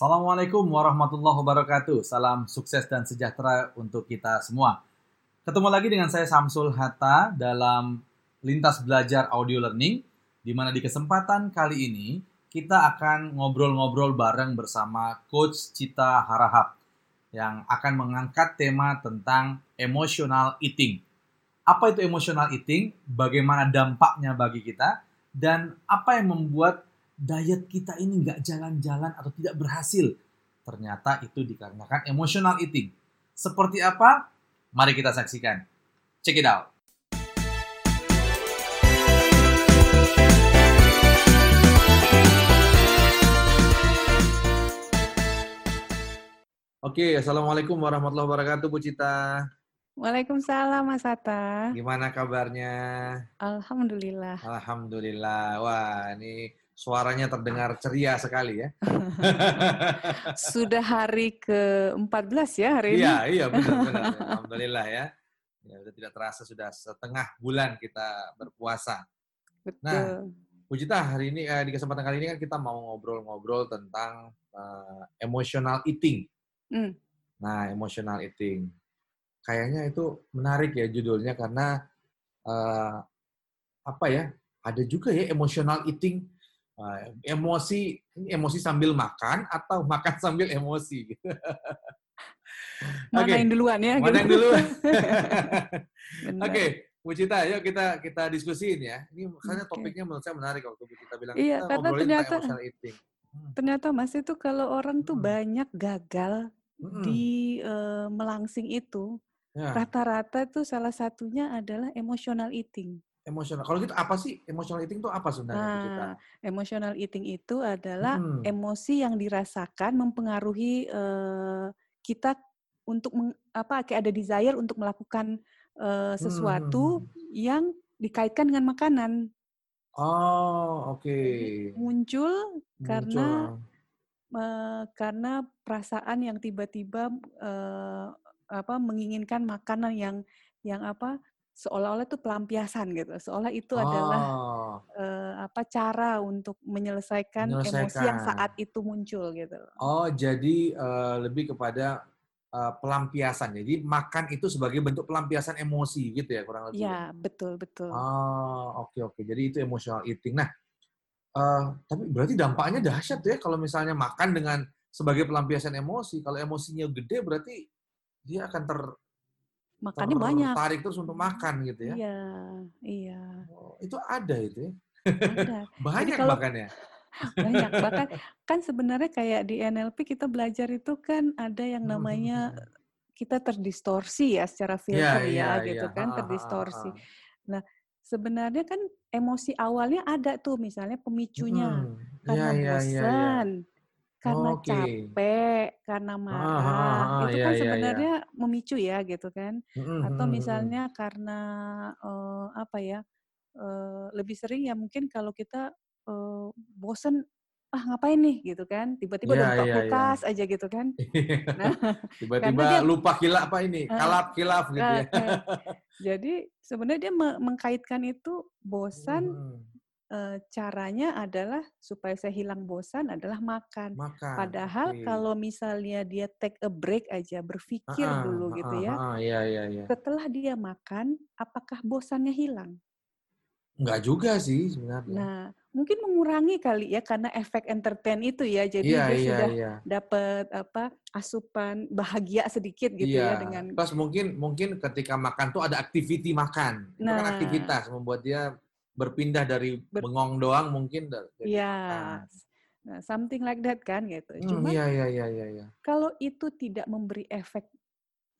Assalamualaikum warahmatullahi wabarakatuh. Salam sukses dan sejahtera untuk kita semua. Ketemu lagi dengan saya Samsul Hatta dalam Lintas Belajar Audio Learning, di mana di kesempatan kali ini kita akan ngobrol-ngobrol bareng bersama Coach Cita Harahap yang akan mengangkat tema tentang emotional eating. Apa itu emotional eating? Bagaimana dampaknya bagi kita? Dan apa yang membuat diet kita ini nggak jalan-jalan atau tidak berhasil? Ternyata itu dikarenakan emotional eating. Seperti apa? Mari kita saksikan. Check it out. Oke, Assalamualaikum warahmatullahi wabarakatuh, Bu Cita. Waalaikumsalam Mas Hatta. Gimana kabarnya? Alhamdulillah. Alhamdulillah. Wah, ini suaranya terdengar ceria sekali ya. Sudah hari ke-14 ya hari ini? Iya, iya benar-benar. Alhamdulillah ya. Ya, sudah tidak terasa sudah setengah bulan kita berpuasa. Betul. Nah, Bu Cita, hari ini eh, di kesempatan kali ini kan kita mau ngobrol-ngobrol tentang eh, emotional eating. Hmm. Nah, emotional eating. Kayaknya itu menarik ya judulnya karena eh, apa ya? Ada juga ya emotional eating. Eh, emosi emosi sambil makan atau makan sambil emosi gitu. Mana Oke, yang duluan ya? Mana gitu. yang dulu? Benar. Oke, Bu Cita, yuk kita kita diskusiin ya. Ini makanya Oke. topiknya menurut saya menarik waktu Bu Cita bilang Iya, kita karena ternyata- emotional eating. Hmm. Ternyata Mas itu kalau orang tuh Hmm. banyak gagal Mm-mm. di eh, melangsing itu, Ya, rata-rata tuh salah satunya adalah emotional eating. Emosional. Kalau gitu apa sih emotional eating itu apa sebenarnya? Nah, emotional eating itu adalah Hmm. emosi yang dirasakan mempengaruhi eh, kita untuk meng- apa kayak ada desire untuk melakukan eh, sesuatu Hmm. yang dikaitkan dengan makanan. Oh, oke. Jadi muncul karena Muncul. eh, karena perasaan yang tiba-tiba eh, apa menginginkan makanan yang yang apa seolah-olah itu pelampiasan gitu. Seolah itu adalah Oh, eh, apa cara untuk menyelesaikan, emosi yang Menyelesaikan. saat itu muncul gitu. oh jadi eh, lebih kepada eh, pelampiasan. Jadi makan itu sebagai bentuk pelampiasan emosi gitu ya kurang lebih. Ya, betul betul. Oh, oke oke. Jadi itu emotional eating. Nah, eh, tapi berarti dampaknya dahsyat ya kalau misalnya makan dengan sebagai pelampiasan emosi. Kalau emosinya gede berarti dia akan ter, Makannya banyak. tertarik terus untuk makan gitu ya. Iya, iya. Oh, itu ada itu ya. Ada. Banyak kalau- makannya. Banyak. Bahkan kan sebenarnya kayak di NLP kita belajar itu kan ada yang Hmm, hmm, namanya hmm. kita terdistorsi ya secara Iya, filter iya, ya iya. gitu kan Ha, ha, ha, terdistorsi. ha. Sebenarnya kan emosi awalnya ada tuh misalnya pemicunya Hmm, karena iya, iya, iya, iya. bosan, karena Oke. capek, karena marah. ha, Itu iya, kan iya, iya. sebenarnya memicu ya gitu kan. Hmm, hmm, Atau misalnya karena eh, apa ya? eh, lebih sering ya mungkin kalau kita eh, bosen ah ngapain nih gitu kan tiba-tiba Iya, udah buka iya, iya. kulkas aja gitu kan Nah, Tiba-tiba dia- lupa kilap apa ini? Eh, Kalap kilap gitu ya. jadi sebenarnya dia me- mengkaitkan itu bosan Hmm, eh, caranya adalah supaya saya hilang bosan adalah makan makan. padahal oke. kalau misalnya dia take a break aja berpikir Ha-ha, dulu gitu ha-ha, ya ha-ha, Iya, iya, iya. setelah dia makan apakah bosannya hilang Enggak juga sih sebenarnya. Nah, mungkin mengurangi kali ya karena efek entertain itu ya. Jadi iya, dia iya, sudah iya. dapat apa asupan bahagia sedikit gitu iya. ya dengan Plus mungkin mungkin ketika makan tuh ada activity makan. Itu kan Nah. aktivitas membuat dia berpindah dari Ber- bengong doang mungkin ya makan. nah, something like that kan gitu. Hmm, Cuman iya, iya, iya, iya, iya. kalau itu tidak memberi efek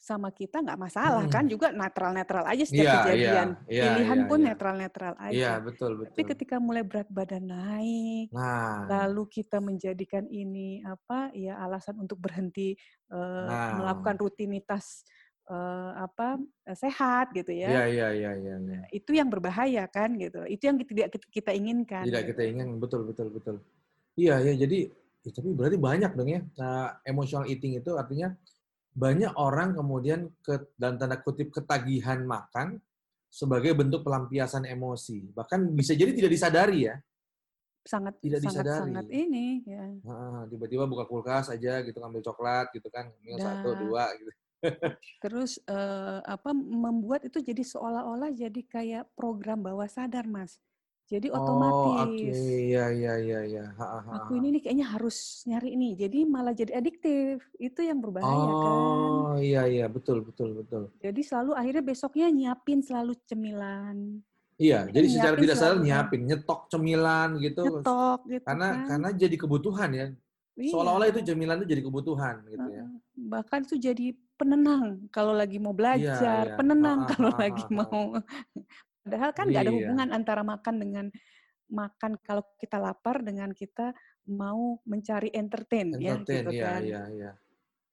sama kita nggak masalah Hmm. kan juga netral-netral aja setiap Iya, kejadian. iya, iya, Pilihan iya, pun iya. netral-netral aja. Iya, betul, Tapi betul. ketika mulai berat badan naik, Nah, lalu kita menjadikan ini apa ya alasan untuk berhenti eh, Nah. melakukan rutinitas eh, apa eh, sehat gitu ya iya, iya, iya, iya, iya. itu yang berbahaya kan gitu itu yang tidak kita- inginkan Tidak gitu. kita ingin, betul, betul, betul. Iya, ya, jadi, ya, tapi berarti banyak dong ya. Nah, emotional eating itu artinya banyak orang kemudian ke, dalam tanda kutip ketagihan makan sebagai bentuk pelampiasan emosi. Bahkan bisa jadi tidak disadari ya. sangat Tidak sangat disadari. sangat ini ya. Heeh, tiba-tiba buka kulkas aja gitu ngambil coklat gitu kan, 1, Nah. 2 gitu. Terus, eee, apa, membuat itu jadi seolah-olah jadi kayak program bawah sadar, Mas. Jadi Oh, otomatis. Iya iya iya iya. Heeh heeh Aku ini nih kayaknya harus nyari nih, jadi malah jadi adiktif. Itu yang berbahaya kan. Oh, iya iya, betul betul betul. Jadi selalu akhirnya besoknya nyiapin selalu cemilan. Iya, Eh, jadi secara tidak sadar selalu nyiapin, nyetok cemilan gitu. nyetok gitu Karena kan. karena jadi kebutuhan ya. Seolah-olah itu Iya. cemilan itu jadi kebutuhan gitu ya. Bahkan itu jadi penenang kalau lagi mau Iya belajar, iya. penenang Heeh kalau heeh lagi heeh. mau padahal kan nggak ada Iya. hubungan antara makan dengan makan kalau kita lapar dengan kita mau mencari entertain ya Entertain, gitu iya kan. iya iya.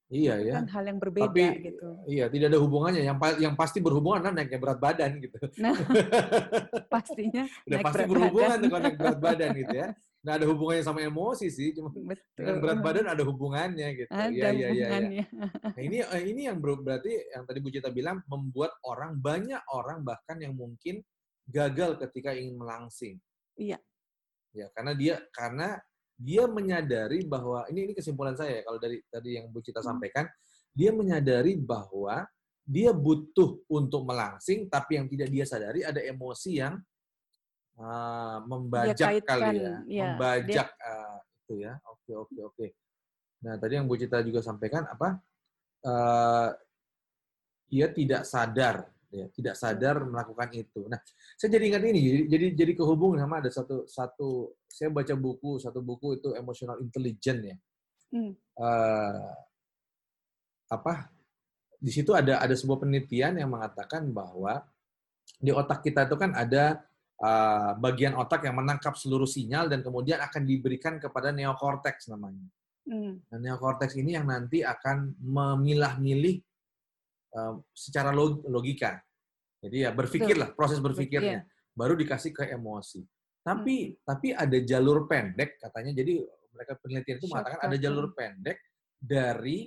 Iya Itu ya. kan hal yang berbeda Tapi gitu. iya, tidak ada hubungannya. Yang pa yang pasti berhubungan adalah naiknya berat badan gitu. Nah, pastinya Udah naik pasti berat berhubungan kalau naik berat badan gitu ya. Nggak ada hubungannya sama emosi sih, cuma dengan berat badan ada hubungannya gitu. Ada Iya iya iya iya. hubungannya. Nah, ini eh, ini yang ber- berarti yang tadi Bu Cita bilang membuat orang banyak orang bahkan yang mungkin gagal ketika ingin melangsing. Iya. Ya, karena dia karena dia menyadari bahwa ini ini kesimpulan saya ya, kalau dari tadi yang Bu Cita Hmm. sampaikan, dia menyadari bahwa dia butuh untuk melangsing tapi yang tidak dia sadari ada emosi yang Dia membajak kaitkan, kali ya, ya. Dia membajak ah, itu ya. Oke oke oke. Nah, tadi yang Bu Cita juga sampaikan apa? Eh, dia tidak sadar, ya, tidak sadar melakukan itu. Nah, saya jadi ingat ini, jadi jadi, jadi kehubungan sama ada satu satu saya baca buku satu buku itu emotional intelligence ya. Hmm. Eh, apa? Di situ ada ada sebuah penelitian yang mengatakan bahwa di otak kita itu kan ada eh, bagian otak yang menangkap seluruh sinyal dan kemudian akan diberikan kepada neokortex namanya. Hmm. Nah, neokortex ini yang nanti akan memilah-milih eh, secara log- logika. Jadi ya berpikirlah proses Ber- berpikirnya, iya. baru dikasih ke emosi. Tapi Mm-mm. tapi ada jalur pendek katanya. Jadi mereka penelitian itu mengatakan ada jalur pendek dari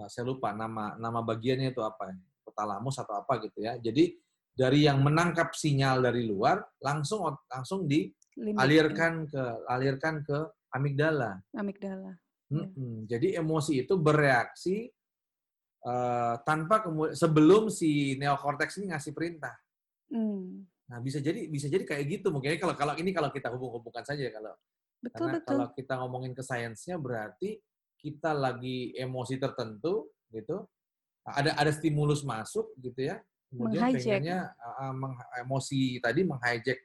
eh, saya lupa nama nama bagiannya itu apa, hypothalamus atau apa gitu ya. Jadi dari yang menangkap sinyal dari luar langsung langsung Limbik, ya. dialirkan ke alirkan ke amigdala. amigdala. Mm-mm. Jadi emosi itu bereaksi eh, tanpa kemudian sebelum si neokortex ini ngasih perintah. Hmm. Nah bisa jadi bisa jadi kayak gitu mungkin kalau kalau ini kalau kita hubung-hubungkan saja ya, kalau Betul karena betul. kalau kita ngomongin ke sainsnya berarti kita lagi emosi tertentu gitu ada ada stimulus masuk gitu ya kemudian pengennya uh, meng- emosi tadi menghijack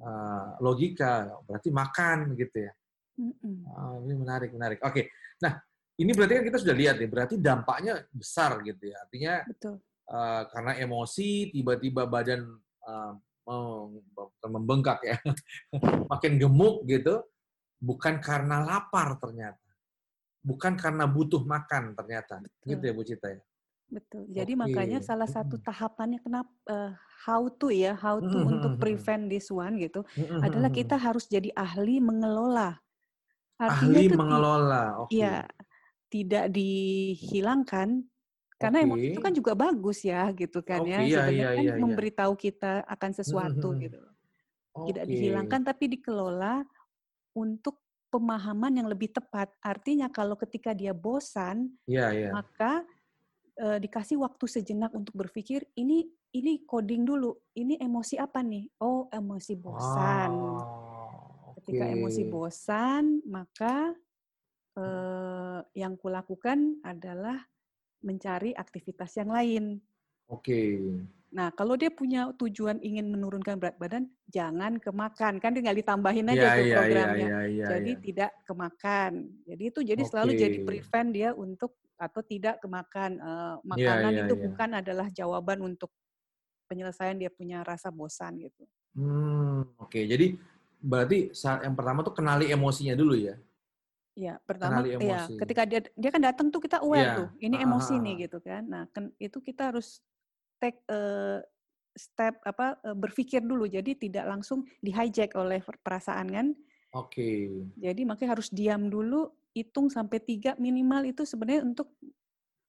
uh, logika berarti makan gitu ya Mm-mm. Ah, ini menarik, menarik. Oke, nah ini berarti kan kita sudah lihat ya, berarti dampaknya besar gitu ya. Artinya Betul. eh, karena emosi tiba-tiba badan bukan membengkak ya, makin gemuk gitu, bukan karena lapar ternyata, bukan karena butuh makan ternyata, Betul. gitu ya Bu Cita ya. Betul. Jadi Oke. makanya salah satu Mm-mm. tahapannya kenapa eh, how to ya, how to untuk Mm-mm. prevent this one gitu Mm-mm. adalah kita harus jadi ahli mengelola. Artinya ahli itu mengelola, oke. Iya, tidak dihilangkan karena emosi itu kan juga bagus ya gitu kan Oke, ya. iya, Sebenarnya iya, kan iya, iya. memberitahu kita akan sesuatu Mm-mm. gitu. Tidak Oke. dihilangkan tapi dikelola untuk pemahaman yang lebih tepat. Artinya kalau ketika dia bosan, Iya, iya. maka eh, dikasih waktu sejenak untuk berpikir ini ini coding dulu. Ini emosi apa nih? Oh, emosi bosan. Ah, Ketika emosi bosan, maka eh, yang kulakukan adalah mencari aktivitas yang lain. Oke. Nah, kalau dia punya tujuan ingin menurunkan berat badan, jangan ke makan. Kan tinggal ditambahin aja Iya, tuh iya, iya, programnya. iya, iya, Jadi iya. tidak kemakan. Jadi itu jadi selalu jadi prevent dia untuk atau tidak kemakan. Eh, Iya, makanan iya, itu iya. bukan adalah jawaban untuk penyelesaian dia punya rasa bosan gitu. Hmm, oke. Jadi berarti saat yang pertama tuh kenali emosinya dulu ya. Ya, pertama ya ketika dia dia kan datang tuh kita aware Iya. tuh, ini Ah, emosi nih gitu kan. Nah, kan itu kita harus take eh, step apa berpikir dulu. Jadi tidak langsung di-hijack oleh perasaan kan. Oke. Jadi makanya harus diam dulu, hitung sampai tiga minimal itu sebenarnya untuk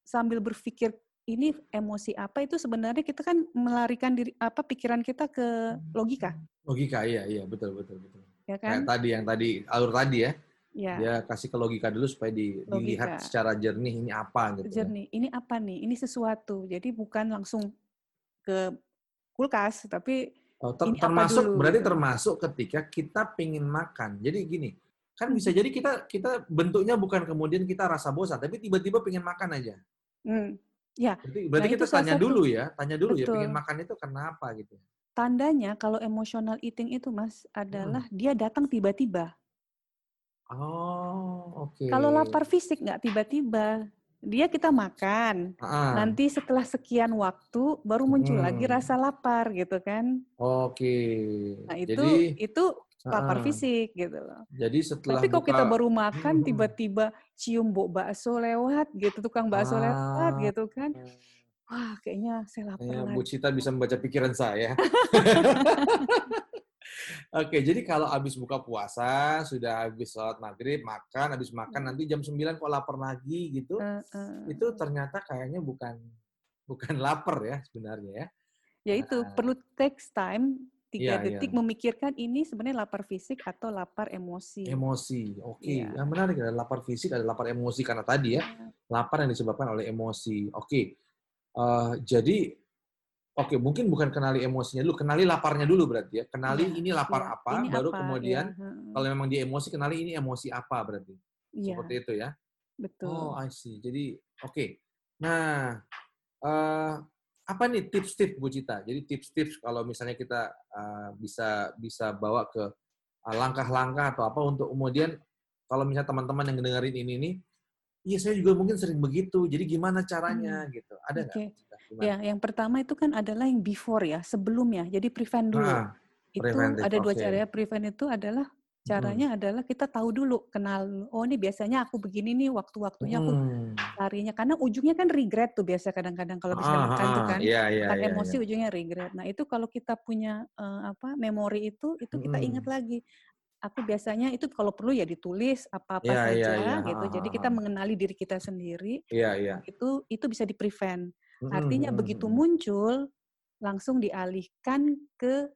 sambil berpikir ini emosi apa itu sebenarnya kita kan melarikan diri apa pikiran kita ke logika. Logika iya iya betul betul betul. ya Kayak kan? tadi yang tadi alur tadi ya. Ya, Dia kasih ke logika dulu supaya di- dilihat Logika. secara jernih ini apa gitu. ya. jernih. Ini apa nih? Ini sesuatu. Jadi bukan langsung ke kulkas, tapi Oh, ter- Ini apa termasuk dulu, berarti gitu. termasuk ketika kita pengen makan. Jadi gini, kan Hmm. bisa jadi kita kita bentuknya bukan kemudian kita rasa bosan, tapi tiba-tiba pengen makan aja. hmm, ya Berarti, berarti Nah, kita tanya satu. dulu ya, tanya dulu ya Betul. pengen makan itu kenapa gitu. tandanya kalau emotional eating itu mas adalah dia datang tiba-tiba. Oh, oke. Kalau lapar fisik nggak tiba-tiba. Dia kita makan. Ah, Nanti setelah sekian waktu baru muncul lagi Hmm. rasa lapar gitu kan. Oke. Nah itu Jadi itu lapar ah, fisik gitu loh. Jadi setelah Tapi kalau kita buka- baru makan Hmm. tiba-tiba cium bau bakso lewat gitu, tukang bakso lewat Ah. gitu kan. Wah kayaknya saya lapar Ya, lagi. Bu Cita bisa membaca pikiran saya. Oke, jadi kalau habis buka puasa, sudah habis sholat maghrib, makan, habis makan, nanti jam 9 kok lapar lagi gitu, Eh, eh. itu ternyata kayaknya bukan bukan lapar ya sebenarnya ya. Ya itu Ah. perlu takes time tiga Iya, detik iya. memikirkan ini sebenarnya lapar fisik atau lapar emosi. Emosi, oke. Iya. Yang menarik ada lapar fisik, ada lapar emosi karena tadi ya, lapar yang disebabkan oleh emosi. Oke, Eh, jadi oke mungkin bukan kenali emosinya dulu, kenali laparnya dulu berarti ya. Kenali Iya, ini lapar iya. apa, Ini baru apa, kemudian heeh. kalau memang dia emosi, kenali ini emosi apa berarti. Iya, Seperti itu ya. betul. Oh, I see. Jadi, oke. Nah, eh, apa nih tips-tips Bu Cita? Jadi tips-tips kalau misalnya kita eh, bisa bisa bawa ke eh, langkah-langkah atau apa untuk kemudian kalau misalnya teman-teman yang dengerin ini nih, iya saya juga mungkin sering begitu. Jadi gimana caranya gitu? Ada nggak? Cita? Gimana? Ya, yang pertama itu kan adalah yang before ya, sebelumnya. Jadi prevent dulu. Ah, itu ada dua cara ya. Prevent itu adalah caranya adalah kita tahu dulu, kenal. Oh, ini biasanya aku begini nih waktu-waktunya aku Hmm. larinya karena ujungnya kan regret tuh biasa kadang-kadang kalau habis Ah, makan tuh ah, kan. Iya, iya, iya, emosi iya. ujungnya regret. Nah, itu kalau kita punya eh, apa memori itu itu kita ingat Mm-mm. lagi. Aku biasanya itu kalau perlu ya ditulis apa-apa Iya, saja iya, iya. gitu. Jadi kita mengenali diri kita sendiri Iya, iya. itu itu bisa di prevent. Mm-mm, Artinya mm-mm, begitu mm-mm. muncul langsung dialihkan ke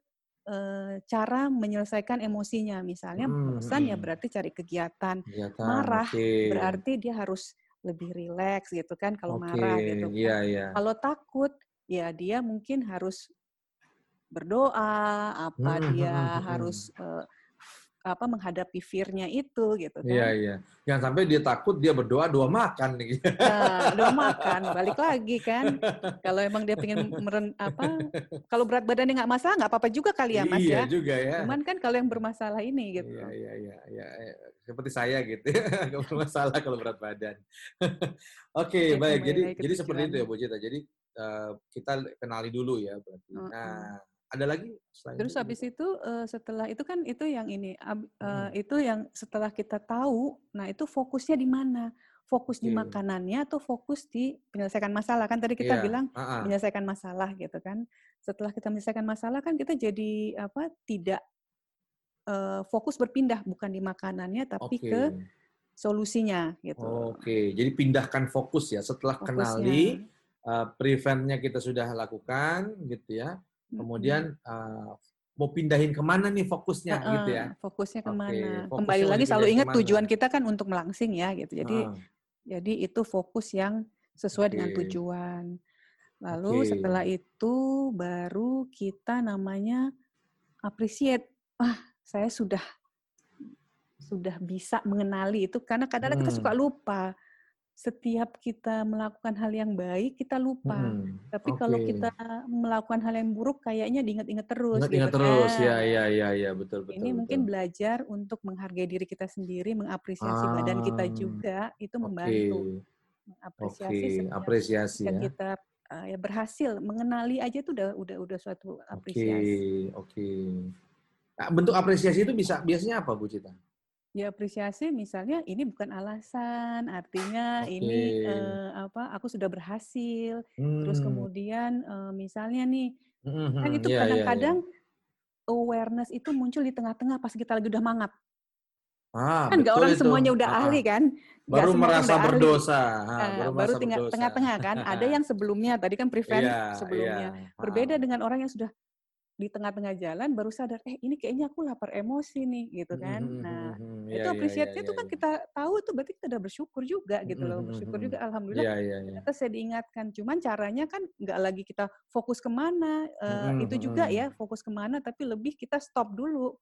eh, cara menyelesaikan emosinya. Misalnya Mm, bosan ya mm. berarti cari kegiatan. Kegiatan, Marah oke. berarti dia harus lebih rileks gitu kan kalau Oke, marah gitu kan. iya, iya. Kalau takut ya dia mungkin harus berdoa, apa Hmm, dia hmm, hmm, harus eh, apa menghadapi fear-nya itu gitu kan. Iya, iya. Jangan sampai dia takut, dia berdoa, doa makan. nih. Nah, udah makan, balik lagi kan. Kalau emang dia pengen meren, apa, kalau berat badannya nggak masalah, nggak apa-apa juga kali ya Mas iya ya. juga ya. Cuman kan kalau yang bermasalah ini gitu. Iya, iya, iya, iya. iya. Seperti saya gitu. Gak bermasalah kalau berat badan. Oke, Ya, baik. Jadi jadi seperti itu ya. Bu Cita. Jadi eh, kita kenali dulu ya berarti. Mm-mm. Nah, ada lagi selain Terus itu, habis itu eh, setelah itu kan itu yang ini eh, Mm-mm. itu yang setelah kita tahu, nah itu fokusnya di mana? Fokus di Oke. makanannya atau fokus di penyelesaian masalah? Kan tadi kita Iya, bilang ah. menyelesaikan masalah gitu kan. Setelah kita menyelesaikan masalah kan kita jadi apa? Tidak eh, fokus berpindah bukan di makanannya tapi Oke. ke solusinya gitu. Oke, jadi pindahkan fokus ya. Setelah kenali, Fokusnya. eh, preventnya kita sudah lakukan gitu ya. Kemudian eh, mau pindahin ke mana nih fokusnya Heeh, gitu ya. Fokusnya ke mana? fokusnya Kembali lagi selalu ingat ke mana? tujuan kita kan untuk melangsing ya gitu. Jadi Ah, jadi itu fokus yang sesuai dengan Oke. tujuan. Lalu Oke. setelah itu baru kita namanya appreciate. Ah, saya sudah sudah bisa mengenali itu karena kadang-kadang kita Hmm. suka lupa. Setiap kita melakukan hal yang baik kita lupa. mm-mm. Tapi kalau Oke. kita melakukan hal yang buruk kayaknya diingat-ingat terus Ingat-ingat gitu terus, kan. ya, ya, ya, ya, betul, betul. Ini mungkin betul. belajar untuk menghargai diri kita sendiri, mengapresiasi badan kita Ah, juga, itu membantu. oke, Mengapresiasi setiap apresiasi ya. kita uh, ya berhasil mengenali aja itu udah udah udah suatu Oke, apresiasi. oke. Nah, bentuk apresiasi itu bisa biasanya apa, Bu Cita? Ya apresiasi misalnya ini bukan alasan, artinya ini Oke. eh, apa aku sudah berhasil. Terus Hmm, kemudian eh, misalnya nih mhm, kan itu iya, iya, kadang-kadang awareness itu muncul di tengah-tengah pas kita lagi udah mangap. Ah, Kan nggak orang itu. semuanya udah Ah, ah. ahli kan? Nggak Baru semua orang merasa ahli. berdosa. Ah, baru baru tengah-tengah kan. Ada yang sebelumnya tadi kan prevent Iya, sebelumnya. iya. Berbeda Ah. dengan orang yang sudah di tengah-tengah jalan baru sadar, eh ini kayaknya aku lapar emosi nih gitu kan. Mhm, Nah, mhm, mhm. itu Iya iya iya appreciate-nya iya itu kan iya. kita tahu itu berarti kita udah bersyukur juga gitu loh. Bersyukur juga alhamdulillah Iya iya iya. ternyata saya diingatkan. Cuman caranya kan nggak lagi kita fokus ke mana, Mhm itu juga ya fokus ke mana, tapi lebih kita stop dulu.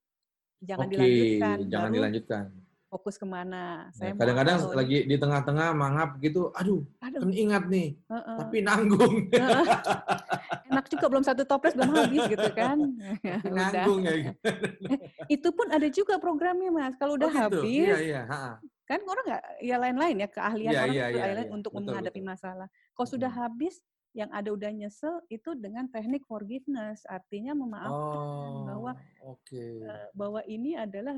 Jangan Oke, dilanjutkan, jangan baru dilanjutkan. Fokus ke mana. Ya, Saya kadang-kadang lagi di tengah-tengah mangap gitu, aduh Aduh, kan ingat nih, heeh, tapi nanggung. heeh. Enak juga belum satu toples belum habis gitu kan. Nanggung ya. gitu. Itu pun ada juga programnya Mas. Kalau Oh udah gitu? Iya habis, iya, heeh. kan orang nggak ya lain-lain ya keahlian Iya orang iya tuh iya keahlian iya. untuk Betul menghadapi betul. masalah. Kalau sudah Mhm. habis, yang ada udah nyesel itu dengan teknik forgiveness, artinya memaafkan bahwa Oh, oke. eh, bahwa ini adalah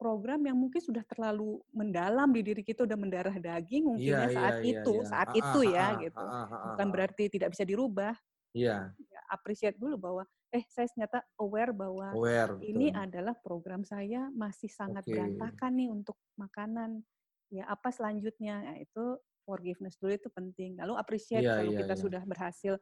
program yang mungkin sudah terlalu mendalam di diri kita, udah mendarah daging Iya mungkinnya iya saat iya itu, iya. saat Heeh itu ya heeh, gitu. heeh heeh Bukan heeh. berarti tidak bisa dirubah. Iya, Ya, appreciate dulu bahwa eh saya ternyata aware bahwa aware ini betul. adalah program saya masih sangat Oke. berantakan nih untuk makanan. Ya apa selanjutnya? Nah, itu forgiveness dulu itu penting. Lalu appreciate Iya kalau iya kita iya. sudah berhasil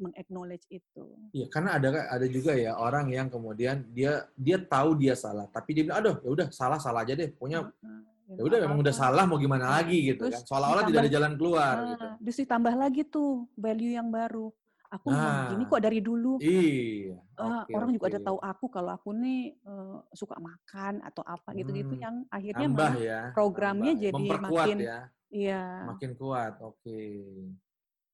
meng-acknowledge itu. Iya, karena ada ada juga ya orang yang kemudian dia dia tahu dia salah, tapi dia bilang, aduh ya udah salah salah aja deh, pokoknya Heeh, ya ya udah memang udah salah mau gimana Nah, lagi gitu terus kan, seolah-olah tidak ada jalan keluar gitu. ah, terus ditambah lagi tuh value yang baru. Aku Nah, kok dari dulu. iya, Ah, oke orang juga ada tahu aku kalau aku nih eh, suka makan atau apa gitu-gitu Hmm, yang akhirnya malah ya, programnya nambah ya, jadi memperkuat makin ya, iya. makin kuat. Oke,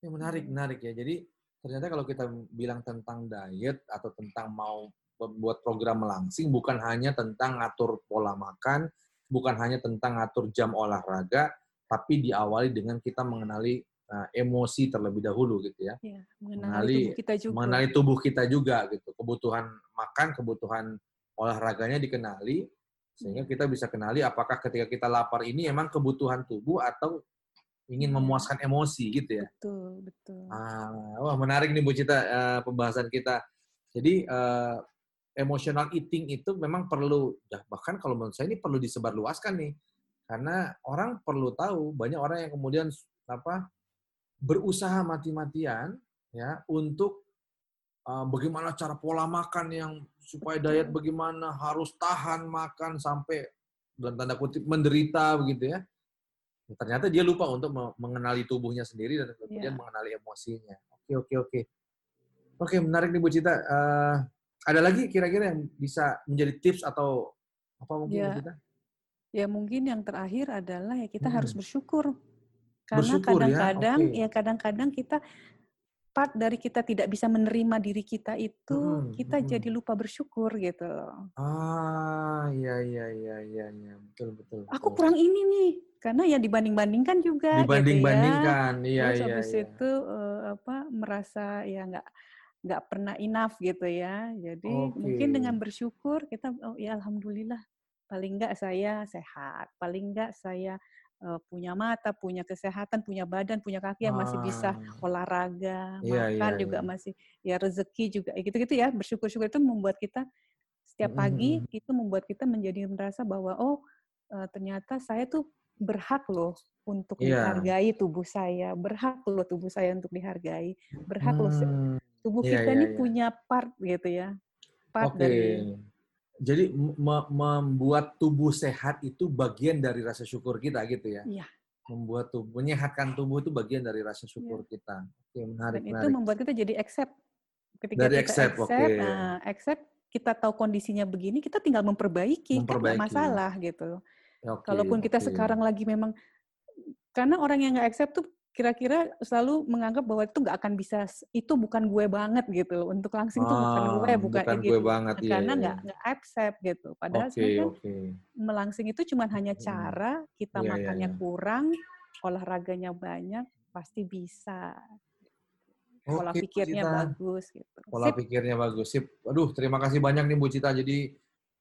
ya menarik Hmm. menarik ya. Jadi ternyata kalau kita bilang tentang diet atau tentang mau membuat program melangsing, bukan hanya tentang ngatur pola makan, bukan hanya tentang ngatur jam olahraga, tapi diawali dengan kita mengenali uh, emosi terlebih dahulu gitu ya. Ya, mengenali Mengenali tubuh kita juga. mengenali tubuh kita juga gitu. Kebutuhan makan, kebutuhan olahraganya dikenali sehingga Iya. kita bisa kenali apakah ketika kita lapar ini emang kebutuhan tubuh atau ingin memuaskan emosi gitu ya. Betul, betul. Ah, wah menarik nih Bu Cita eh, pembahasan kita. Jadi eh, emotional eating itu memang perlu ya, bahkan kalau menurut saya ini perlu disebarluaskan nih. Karena orang perlu tahu banyak orang yang kemudian apa berusaha mati-matian ya untuk uh, bagaimana cara pola makan yang supaya diet Betul. bagaimana harus tahan makan sampai dalam tanda kutip menderita begitu ya. Ternyata dia lupa untuk me- mengenali tubuhnya sendiri dan kemudian Iya. mengenali emosinya. Oke oke oke. Oke menarik nih Bu Cita. Eh, ada lagi kira-kira yang bisa menjadi tips atau apa mungkin Bu Ya, Cita? ya mungkin yang terakhir adalah ya kita harus Mm-mm. bersyukur. Karena Bersyukur ya. kadang-kadang Oke. ya kadang-kadang kita part dari kita tidak bisa menerima diri kita itu Mm-mm, kita mm-mm. jadi lupa bersyukur gitu loh. Ah, iya iya iya iya iya. Betul betul Aku betul. kurang ini nih karena ya dibanding-bandingkan juga gitu ya. Dibanding-bandingkan. Iya Terus iya habis iya. itu eh, apa merasa ya nggak nggak pernah enough gitu ya. Jadi mungkin dengan bersyukur kita oh ya alhamdulillah paling nggak saya sehat, paling nggak saya eh, punya mata, punya kesehatan, punya badan, punya kaki yang masih bisa Ah, olahraga, iya iya makan juga iya. masih ya rezeki juga ya gitu-gitu ya. Bersyukur-syukur itu membuat kita setiap pagi mm-mm. itu membuat kita menjadi merasa bahwa oh eh, ternyata saya tuh berhak loh untuk Iya. dihargai tubuh saya, berhak loh tubuh saya untuk dihargai, berhak loh se- Hmm, tubuh iya kita iya ini iya. punya part gitu ya, part Oke. dari Jadi me- membuat tubuh sehat itu bagian dari rasa syukur kita gitu ya. iya Membuat tubuh, menyehatkan tubuh itu bagian dari rasa iya. syukur kita. Oke, Dan menarik itu menarik. membuat kita jadi accept. Ketika Dari kita accept, accept, nah, accept kita tahu kondisinya begini, kita tinggal memperbaiki, kan Memperbaiki. masalah gitu. Oke Kalaupun kita oke. sekarang lagi memang, karena orang yang nggak accept tuh kira-kira selalu menganggap bahwa itu nggak akan bisa, itu bukan gue banget gitu loh. Untuk langsing itu bukan gue, Ah, bukan bukan eh, gue gitu. banget. Iya karena iya. nggak iya. nggak accept gitu. Padahal Oke sebenarnya oke. melangsing itu cuma hanya cara kita Iya iya makannya iya. kurang, olahraganya banyak, pasti bisa. Pola Bu pikirnya Cita. bagus gitu. Pola Sip. pikirnya bagus. Sip. Aduh, terima kasih banyak nih Bu Cita. Jadi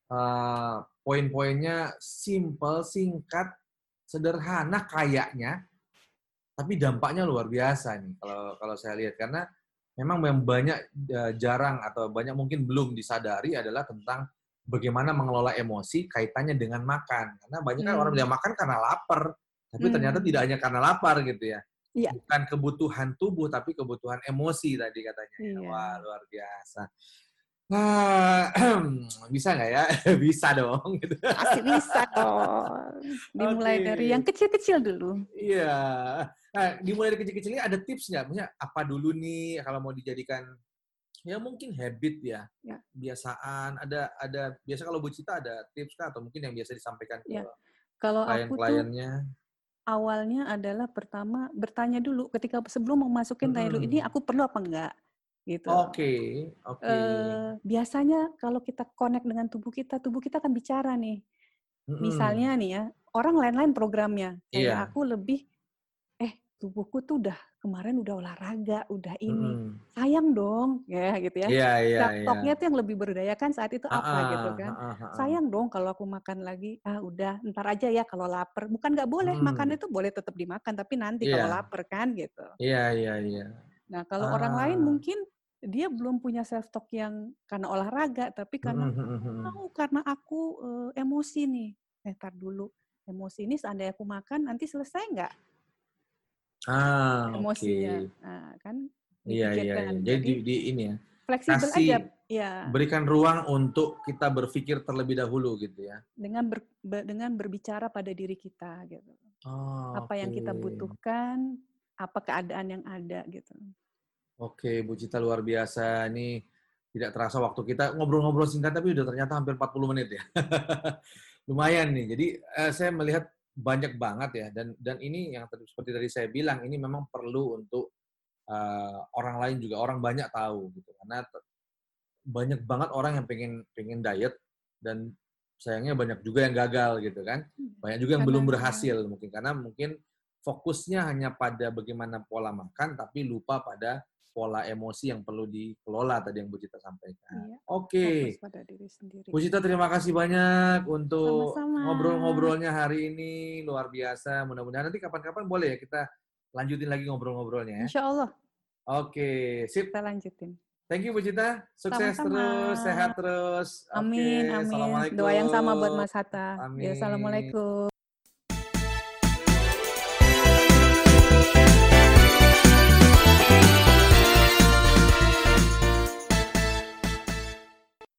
eh, poin-poinnya simple, singkat, sederhana kayaknya, tapi dampaknya luar biasa nih kalau kalau saya lihat karena memang yang banyak eh, jarang atau banyak mungkin belum disadari adalah tentang bagaimana mengelola emosi kaitannya dengan makan. Karena banyak kan orang Hmm. yang makan karena lapar, tapi ternyata Hmm. tidak hanya karena lapar gitu ya. Iya. Bukan kebutuhan tubuh tapi kebutuhan emosi tadi katanya. ya. Iya. Wah, luar biasa. Nah, bisa nggak ya? Bisa dong. Gitu. Pasti bisa dong. Dimulai Oke. dari yang kecil-kecil dulu. Iya. Nah, dimulai dari kecil-kecil ini ada tips nggak? Maksudnya apa dulu nih kalau mau dijadikan ya mungkin habit ya, Ya. kebiasaan. Ada ada biasa kalau Bu Cita ada tips kah atau mungkin yang biasa disampaikan ke Ya. Kalau aku tuh klien-kliennya? awalnya adalah pertama bertanya dulu ketika sebelum mau masukin Tailu ini aku perlu apa enggak gitu. Oke, oke. Eh, biasanya kalau kita connect dengan tubuh kita, tubuh kita akan bicara nih. Mhm. Misalnya nih ya, orang lain-lain programnya. Kayak Iya. aku lebih, eh tubuhku tuh udah kemarin udah olahraga, udah ini. Sayang dong, ya gitu ya. Iya, Nah, iya. toknya tuh yang lebih berdayakan saat itu apa gitu Heeh, kan. heeh, heeh. Sayang dong kalau aku makan lagi, ah udah ntar aja ya kalau lapar. Bukan nggak boleh, makan Mhm. itu boleh tetap dimakan, tapi nanti kalau Iya. lapar kan gitu. Iya, iya, iya. Nah, kalau orang lain Ah. mungkin dia belum punya self talk yang karena olahraga, tapi karena Mhm, mhm, mhm. "Oh, karena aku eh, emosi nih." Eh, tar dulu. Emosi ini seandainya aku makan nanti selesai nggak Ah, emosinya? Nah, kan Iya, iya, iya. Jadi Jadi di, di ini ya, fleksibel kasih aja ya berikan ruang untuk kita berpikir terlebih dahulu gitu ya. dengan ber- be- dengan berbicara pada diri kita gitu. Oh, Apa yang kita butuhkan, apa keadaan yang ada gitu. Oke, Bu Cita luar biasa. Ini tidak terasa waktu kita ngobrol-ngobrol singkat tapi udah ternyata hampir 40 menit ya. Lumayan nih. Jadi eh, saya melihat banyak banget ya dan dan ini yang tadi seperti tadi saya bilang ini memang perlu untuk eh, orang lain juga orang banyak tahu gitu karena banyak banget orang yang pengen pengen diet dan sayangnya banyak juga yang gagal gitu kan. Banyak juga yang belum Karena- berhasil mungkin karena mungkin fokusnya hanya pada bagaimana pola makan tapi lupa pada pola emosi yang perlu dikelola tadi yang Bu Cita sampaikan. Iya, Oke. Fokus pada diri sendiri. Bu Cita terima kasih banyak untuk ngobrol-ngobrolnya hari ini luar biasa. Mudah-mudahan nanti kapan-kapan boleh ya kita lanjutin lagi ngobrol-ngobrolnya ya. Insya Allah Oke, sip. kita lanjutin. Thank you Bu Cita. Sukses Sama-sama. terus, sehat terus. Amin, Oke, amin. Doa yang sama buat Mas Hatta. Ya, Amin. Assalamualaikum.